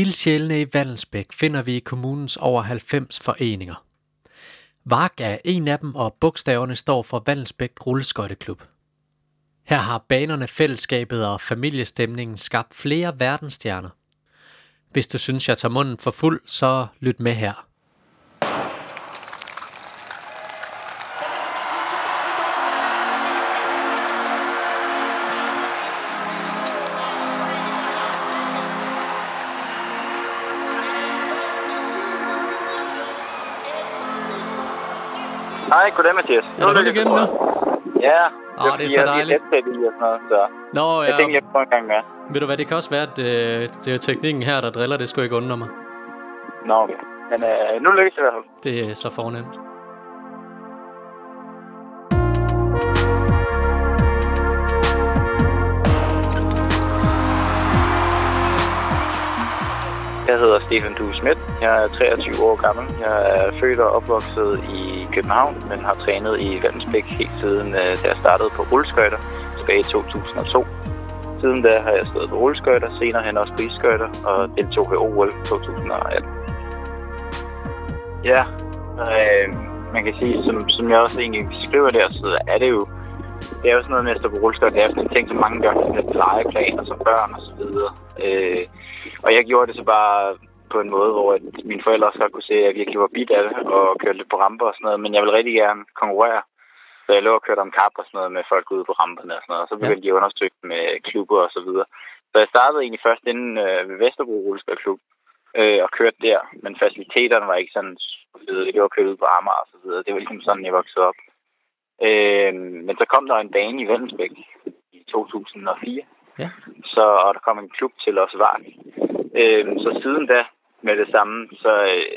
Ildsjælene i Vandelsbæk finder vi i kommunens over 90 foreninger. VARK er en af dem, og bogstaverne står for Vandelsbæk Rulleskøjteklub. Her har banerne, fællesskabet og familiestemningen skabt flere verdensstjerner. Hvis du synes, jeg tager munden for fuld, så lyt med her. Hej, goddag Mathias. Er du igen nu? jeg. Ja, Åh, det er så jeg dejligt. headset i og sådan noget, så Nå, jeg ja. tænkte, jeg prøver en gang med. Ved du hvad, det kan også være, at øh, det er teknikken her, der driller. Det skulle ikke undre mig. Nå, okay. Men øh, nu lykkes det i hvert fald. Det er så fornemt. Jeg hedder Stefan Due Schmidt. Jeg er 23 år gammel. Jeg er født og opvokset i København, men har trænet i Vandensbæk helt siden, øh, da jeg startede på rulleskøjter tilbage i 2002. Siden da har jeg stået på rulleskøjter, senere hen også på isskøjter og deltog ved OL 2018. Ja, øh, man kan sige, som, som jeg også egentlig skriver der, så er det jo det er jo sådan noget med at stå på rulleskøjter. Det er sådan en ting, som mange gør med lidt og som børn og så videre. Øh, og jeg gjorde det så bare på en måde, hvor mine forældre også godt kunne se, at jeg virkelig var bit af det og kørte lidt på ramper og sådan noget. Men jeg ville rigtig gerne konkurrere. Så jeg lå og kørte om kap og sådan noget med folk ude på ramperne og sådan noget. Og så begyndte de at undersøge med klubber og så videre. Så jeg startede egentlig først inden øh, ved Vesterbro Rulleskøjtklub øh, og kørte der. Men faciliteterne var ikke sådan fede. Det var kørt ud på Amager og så videre. Det var ligesom sådan, jeg voksede op. Øh, men så kom der en bane i Vellensbæk i 2004. Ja. Så, og der kom en klub til os Vark. Øh, så siden da, med det samme, så, øh,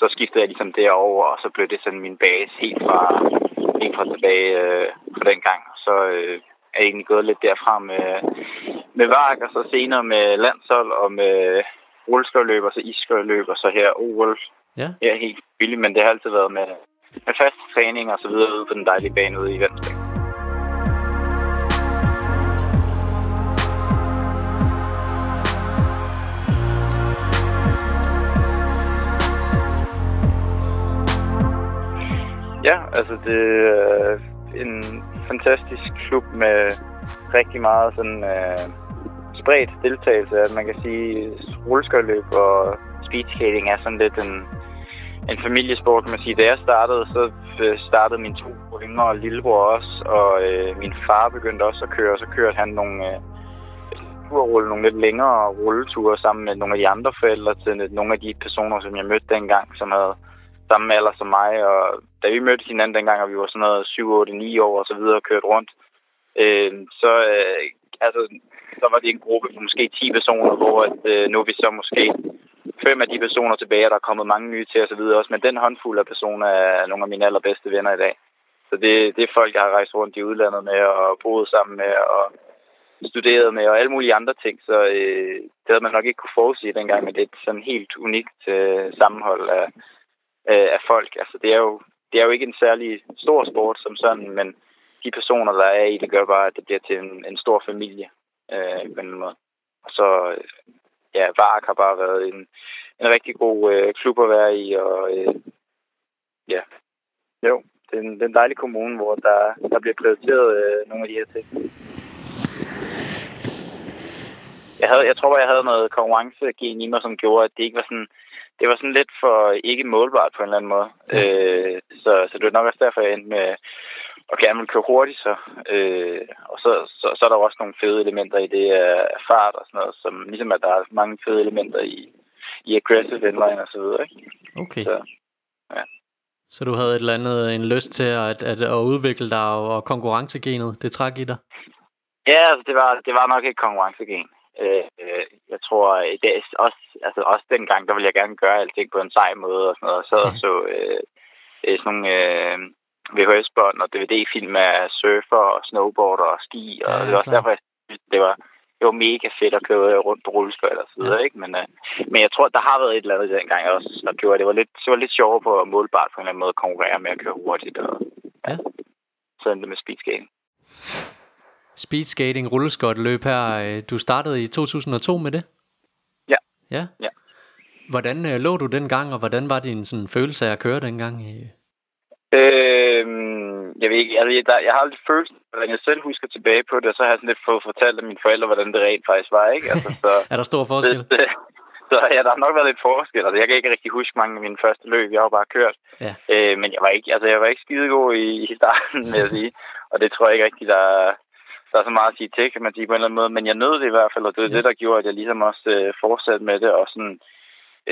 så skiftede jeg ligesom derover, og så blev det sådan min base helt fra, helt fra tilbage øh, fra den gang. Så øh, er jeg egentlig gået lidt derfra med, med Vark, og så senere med landshold og med rulleskøjløb, og så isskøjløb, og så her OL. Ja. Ja, helt vildt, men det har altid været med, med fast træning og så videre ude på den dejlige bane ude i Venstre. Ja, altså det er en fantastisk klub med rigtig meget sådan øh, spredt deltagelse. At man kan sige, rulleskøjløb og speedskating er sådan lidt en, en familiesport, kan man sige. Da jeg startede, så øh, startede mine to yngre lillebror også, og øh, min far begyndte også at køre, og så kørte han nogle øh, turrulle, nogle lidt længere rulleture sammen med nogle af de andre forældre til nogle af de personer, som jeg mødte dengang, som havde samme alder som mig, og da vi mødte hinanden dengang, og vi var sådan noget 7, 8, 9 år og så videre og kørt rundt, øh, så, øh, altså, så var det en gruppe på måske 10 personer, hvor at, øh, nu er vi så måske fem af de personer tilbage, og der er kommet mange nye til og så videre også, men den håndfuld af personer er nogle af mine allerbedste venner i dag. Så det, det er folk, jeg har rejst rundt i udlandet med og boet sammen med og studeret med og alle mulige andre ting, så øh, det havde man nok ikke kunne forudse dengang, men det er et sådan helt unikt øh, sammenhold af, øh, af folk. Altså, det er, jo, det er jo ikke en særlig stor sport som sådan, men de personer, der er i det, gør bare, at det bliver til en, en stor familie øh, på en måde. Og så, ja, Vark har bare været en, en rigtig god øh, klub at være i, og øh, ja, jo, det er, en, det er en dejlig kommune, hvor der, der bliver prioriteret øh, nogle af de her ting. Jeg, havde, jeg tror, jeg havde noget konkurrencegen i mig, som gjorde, at det ikke var sådan det var sådan lidt for ikke målbart på en eller anden måde. Ja. Øh, så, så det var nok også derfor, jeg endte med at gerne ville køre hurtigt. Så, øh, og så, så, så er der jo også nogle fede elementer i det af fart og sådan noget, som ligesom at der er mange fede elementer i, i aggressive inline og så videre. Ikke? Okay. Så, ja. Så du havde et eller andet, en lyst til at, at, at udvikle dig og konkurrencegenet, det træk i dig? Ja, altså det var, det var nok ikke konkurrencegen. Øh, øh, jeg tror, det er også, altså også dengang, der ville jeg gerne gøre alting på en sej måde og sådan noget. Så okay. så øh, øh, sådan nogle øh, VHS-bånd og DVD-film af surfer og snowboarder og ski. Og Ja, det var også klar. derfor, jeg synes, det var, det var mega fedt at køre rundt på rulleskøjter og så videre, Ja. ikke? Men, øh, men jeg tror, der har været et eller andet dengang også, der gjorde, det var lidt, det var lidt sjovere på at målbart på en eller anden måde at konkurrere med at køre hurtigt. Og, Ja. Så endte det med speedskating. Speedskating, rulleskøjteløb her. øh, Du startede i 2002 med det? Ja. Ja. Hvordan øh, lå du dengang, og hvordan var din sådan, følelse af at køre dengang? Øhm, jeg ved ikke, altså, jeg, der, jeg har aldrig følt, hvordan jeg selv husker tilbage på det, og så har jeg sådan lidt fået fortalt af mine forældre, hvordan det rent faktisk var, ikke? Altså, så, er der stor forskel? Det, så ja, der har nok været lidt forskel. Altså, jeg kan ikke rigtig huske mange af mine første løb. Jeg har bare kørt. Ja. Øh, men jeg var ikke, altså, jeg var ikke skidegod i, i starten, vil jeg sige. Og det tror jeg ikke rigtig, der, der er så meget at sige til, kan man sige på en eller anden måde. Men jeg nød det i hvert fald, og det er ja. det, der gjorde, at jeg ligesom også øh, fortsatte med det. Og sådan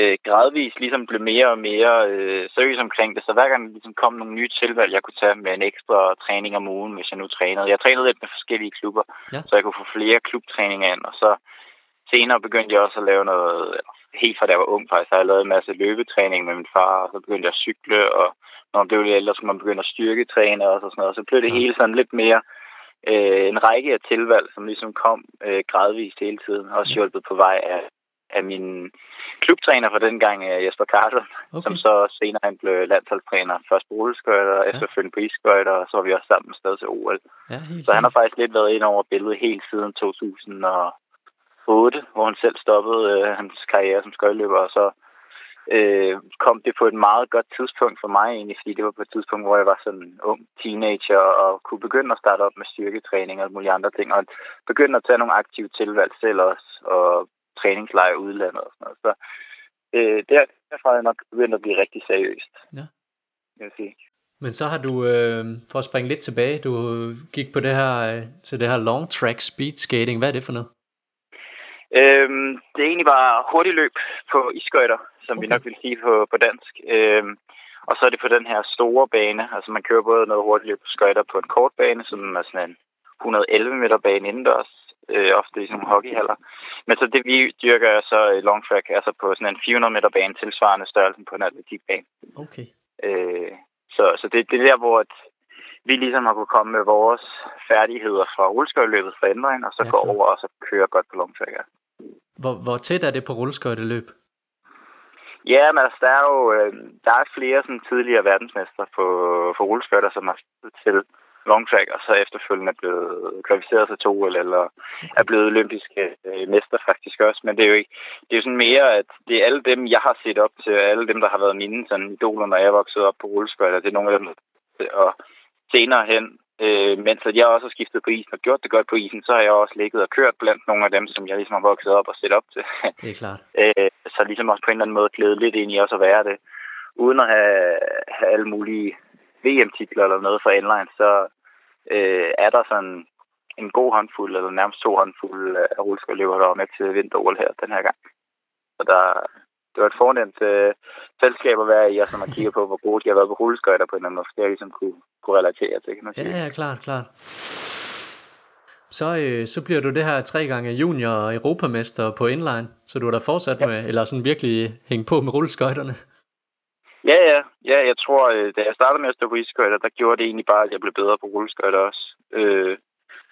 øh, gradvist ligesom blev mere og mere øh, seriøs omkring det. Så hver gang der ligesom kom nogle nye tilvalg, jeg kunne tage med en ekstra træning om ugen, hvis jeg nu trænede. Jeg trænede lidt med forskellige klubber, Ja. så jeg kunne få flere klubtræninger ind. Og så senere begyndte jeg også at lave noget, helt fra da jeg var ung faktisk, har jeg lavet en masse løbetræning med min far, og så begyndte jeg at cykle, og når man blev lidt ældre, så man begynde at styrketræne og sådan noget. Så blev det Ja. hele sådan lidt mere øh, en række af tilvalg, som ligesom kom øh, gradvist hele tiden, også Ja. hjulpet på vej af, af min klubtræner fra dengang, øh, Jesper Carlsen, Okay. som så senere han blev landsholdstræner, først på rulleskøjter, og efterfølgende på isskøjter, og så var vi også sammen afsted til OL. Ja, Så han har faktisk lidt været ind over billedet helt siden 2008, hvor han selv stoppede øh, hans karriere som skøjteløber, og så øh, kom det på et meget godt tidspunkt for mig egentlig, fordi det var på et tidspunkt, hvor jeg var sådan en ung teenager og kunne begynde at starte op med styrketræning og mulige andre ting, og begynde at tage nogle aktive tilvalg selv også, og træningslejre udlandet og sådan noget. Så øh, der, derfra er jeg nok begyndt at blive rigtig seriøst. Ja. Jeg vil sige. Men så har du, øh, for at springe lidt tilbage, du gik på det her, øh, til det her long track speed skating. Hvad er det for noget? Øhm, det er egentlig bare hurtigt løb på isskøjter, som okay. vi nok vil sige på, på dansk. Øhm, og så er det på den her store bane. Altså man kører både noget hurtigt løb på skøjter på en kort bane, som er sådan en 111 meter bane indendørs, øh, ofte i sådan nogle hockeyhaller. Men så det vi dyrker er så øh, long track, altså på sådan en 400 meter bane, tilsvarende størrelsen på en atletikbane. Okay. Øh, så så det, det er der, hvor at vi ligesom har kunnet komme med vores færdigheder fra rulleskøjteløbet fra ændring, og så Ja, gå klart. over og så køre godt på. Ja. Hvor, hvor tæt er det på rulleskøjteløb? Ja, men altså, der er jo øh, der er flere sådan, tidligere verdensmester på, for rulleskøjter, som har til long track, og så efterfølgende er blevet kvalificeret til to eller, eller er blevet olympiske øh, mester faktisk også. Men det er jo ikke, det er jo sådan mere, at det er alle dem, jeg har set op til, og alle dem, der har været mine sådan, idoler, når jeg voksede op på rulleskøjter. Det er nogle af dem, og senere hen, øh, mens at jeg også har skiftet på isen og gjort det godt på isen, så har jeg også ligget og kørt blandt nogle af dem, som jeg ligesom har vokset op og set op til. Det er klart. øh, så ligesom også på en eller anden måde glæde lidt ind i også at være det. Uden at have, have alle mulige VM-titler eller noget for inline, så øh, er der sådan en god håndfuld, eller nærmest to håndfuld af rulleskøjteløbere, der var med til vinter her den her gang. Så der, det var et fornemt øh, selskab at være i, og når man kigger på, hvor gode de har været på rulleskøjter på en eller anden måde, så jeg ligesom kunne, kunne relatere til, kan man sige. Ja, ja, klart, klart. Så, øh, så bliver du det her tre gange junior europamester på inline, så du er da fortsat Ja. med, eller sådan virkelig hænge på med rulleskøjterne. Ja, ja. Ja, jeg tror, øh, da jeg startede med at stå på isskøjter, der gjorde det egentlig bare, at jeg blev bedre på rulleskøjter også. Øh,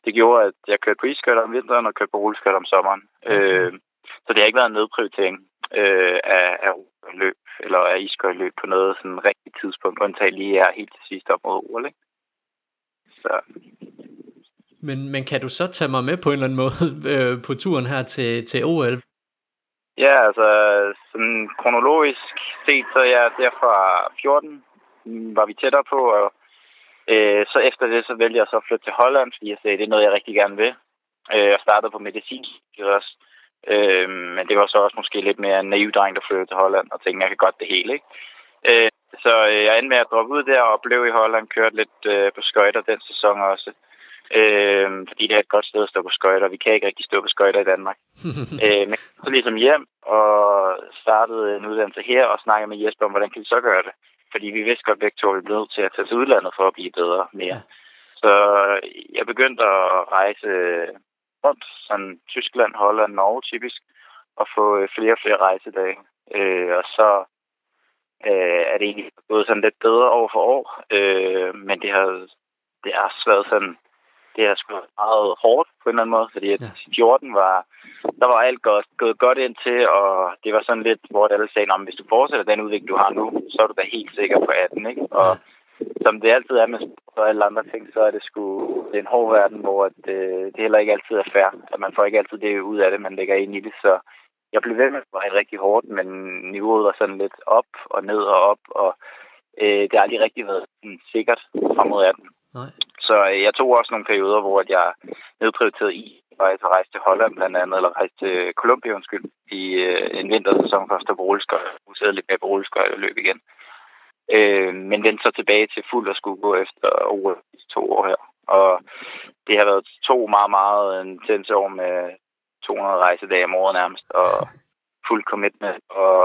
det gjorde, at jeg kørte på isskøjter om vinteren og kørte på rulleskøjter om sommeren. Okay. Øh, så det har ikke været en nedprioritering øh, af, af løb eller af isskøjteløb på noget sådan rigtigt tidspunkt, undtagen lige er helt til sidst op mod OL, ikke? Så Men, men kan du så tage mig med på en eller anden måde øh, på turen her til, til OL? Ja, altså sådan kronologisk set, så er jeg der fra 14, mm, var vi tættere på, og øh, så efter det, så vælger jeg så at flytte til Holland, fordi jeg sagde, det er noget, jeg rigtig gerne vil. Øh, jeg startede på medicin også, øh, men det var så også måske lidt mere en naiv dreng, der flyttede til Holland, og tænkte, jeg kan godt det hele, ikke? Øh, så øh, jeg endte med at droppe ud der og blev i Holland, kørte lidt øh, på skøjter den sæson også. Øh, fordi det er et godt sted at stå på skøjter. Vi kan ikke rigtig stå på skøjter i Danmark. øh, men så ligesom hjem og startede en uddannelse her og snakkede med Jesper om, hvordan kan vi så gøre det. Fordi vi vidste godt begge to, at vi blev nødt til at tage til udlandet for at blive bedre mere. Ja. Så jeg begyndte at rejse rundt, sådan Tyskland, Holland, Norge typisk, og få øh, flere og flere rejsedage. Øh, og så øh, er det egentlig gået sådan lidt bedre år for år, øh, men det har, det har også været sådan, det har sgu meget hårdt på en eller anden måde, fordi at Ja. 14 var, der var alt godt, gået godt ind til, og det var sådan lidt, hvor alle sagde, "Nå, men hvis du fortsætter den udvikling, du har nu, så er du da helt sikker på 18, ikke? Og som det altid er med og alle andre ting, så er det sgu det er en hård verden, hvor at, øh, det heller ikke altid er fair. At man får ikke altid det ud af det, man lægger ind i det. Så jeg blev ved med at være rigtig hårdt, men niveauet var sådan lidt op og ned og op, og øh, det har aldrig rigtig været sådan, sikkert frem mod 18. Nej. Så øh, jeg tog også nogle perioder, hvor jeg nedprioriterede i, og jeg rejste til Holland blandt andet, eller rejste til Colombia, undskyld, i øh, en vintersæson for at stå på rulleskøjt, og lidt med på rulleskøjt og løb igen. Øh, men vendte så tilbage til fuld og skulle gå efter over de to år her. Og det har været to meget, meget intense år med 200 rejsedage om året nærmest, og fuld commitment, og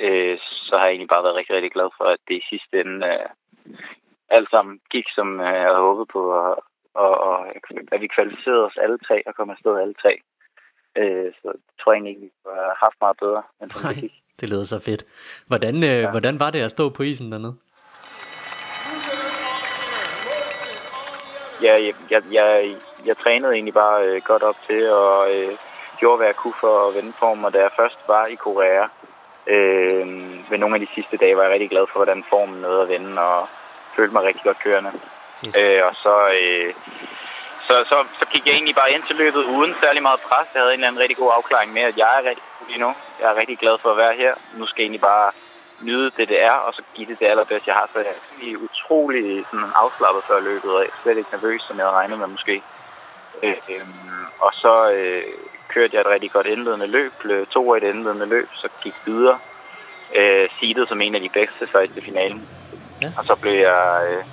øh, så har jeg egentlig bare været rigtig, rigtig glad for, at det i sidste ende øh, alt sammen gik, som øh, jeg havde håbet på, og, og, og at vi kvalificerede os alle tre og kom afsted alle tre. Øh, så det tror jeg egentlig ikke, vi har haft meget bedre, end som Nej, det gik. Det lyder så fedt. Hvordan, øh, ja. hvordan var det at stå på isen dernede? Ja, jeg, jeg, jeg, jeg trænede egentlig bare øh, godt op til, og øh, gjorde, hvad jeg kunne for at vende form. Og da jeg først var i Korea, øh, ved nogle af de sidste dage, var jeg rigtig glad for, hvordan formen nåede at vende, og følte mig rigtig godt kørende. Øh, og så, øh, så, så, så gik jeg egentlig bare ind til løbet uden særlig meget pres. Jeg havde en eller anden rigtig god afklaring med, at jeg er rigtig lige nu. Jeg er rigtig glad for at være her. Nu skal jeg egentlig bare nyde det, det er, og så give det det allerbedste, jeg har. Så jeg er utrolig sådan, afslappet før løbet, og jeg er slet ikke nervøs, som jeg havde regnet med måske. Øh, øh, og så øh, kørte jeg et rigtig godt indledende løb, blev to af et indledende løb, så gik videre. Øh, seedet som en af de bedste så til finalen. Ja. Og så blev jeg, øh,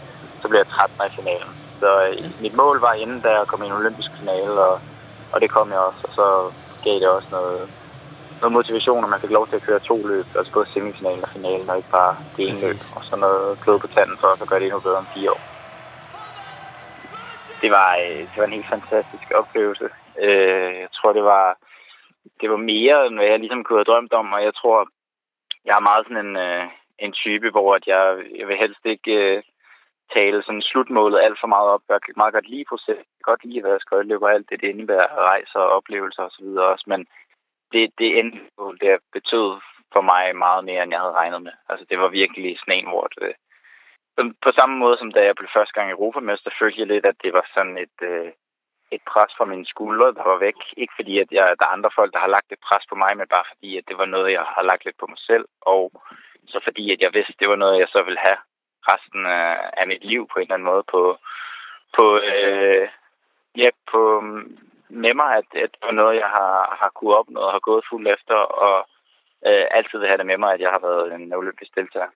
så blev jeg 13 i finalen. Så øh, Ja. mit mål var inden, da jeg kom i en olympisk finale, og, og det kom jeg også. Og så gav det også noget, noget motivation, at man fik lov til at køre to løb, altså både semifinalen og finalen, og ikke bare det ene løb. Og så noget klod på tanden for os at gøre det endnu bedre om fire år. Det var, øh, det var en helt fantastisk oplevelse. Øh, jeg tror, det var, det var mere, end hvad jeg ligesom kunne have drømt om, og jeg tror, jeg er meget sådan en, øh, en type, hvor at jeg, jeg vil helst ikke tale sådan slutmålet alt for meget op. Jeg kan meget godt lide proces. Jeg kan godt lide at være skøjteløber og alt det, det indebærer rejser og oplevelser osv. også, men det, det endmål, det betød for mig meget mere, end jeg havde regnet med. Altså, det var virkelig sådan en, hvor det, på samme måde som da jeg blev første gang europamester, følte jeg lidt, at det var sådan et, øh, et pres fra mine skuldre, der var væk. Ikke fordi, at jeg, der er andre folk, der har lagt et pres på mig, men bare fordi, at det var noget, jeg har lagt lidt på mig selv. Og så fordi, at jeg vidste, det var noget, jeg så ville have resten af, af mit liv på en eller anden måde på, på, øh, ja, på med mig, at, at det var noget, jeg har, har kunne opnå og har gået fuld efter, og øh, altid vil have det med mig, at jeg har været en olympisk deltager.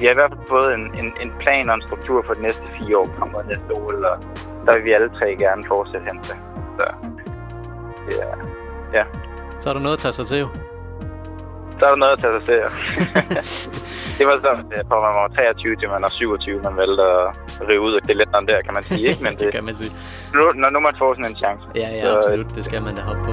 Vi har i hvert fald fået en, en, en plan og en struktur for de næste fire år kommer næste år, og der vil vi alle tre gerne fortsætte hen til. Så det er, Så er der noget at tage sig til jo. så er der noget at tage sig til. ja. det var så øh, fra man var 23 til man er 27, man valgte at rive ud af kalenderen der, kan man sige. Ikke? Men det det, kan man sige. nu, når nu man får sådan en chance. Ja, ja, Så, øh, absolut. Det skal man da hoppe på.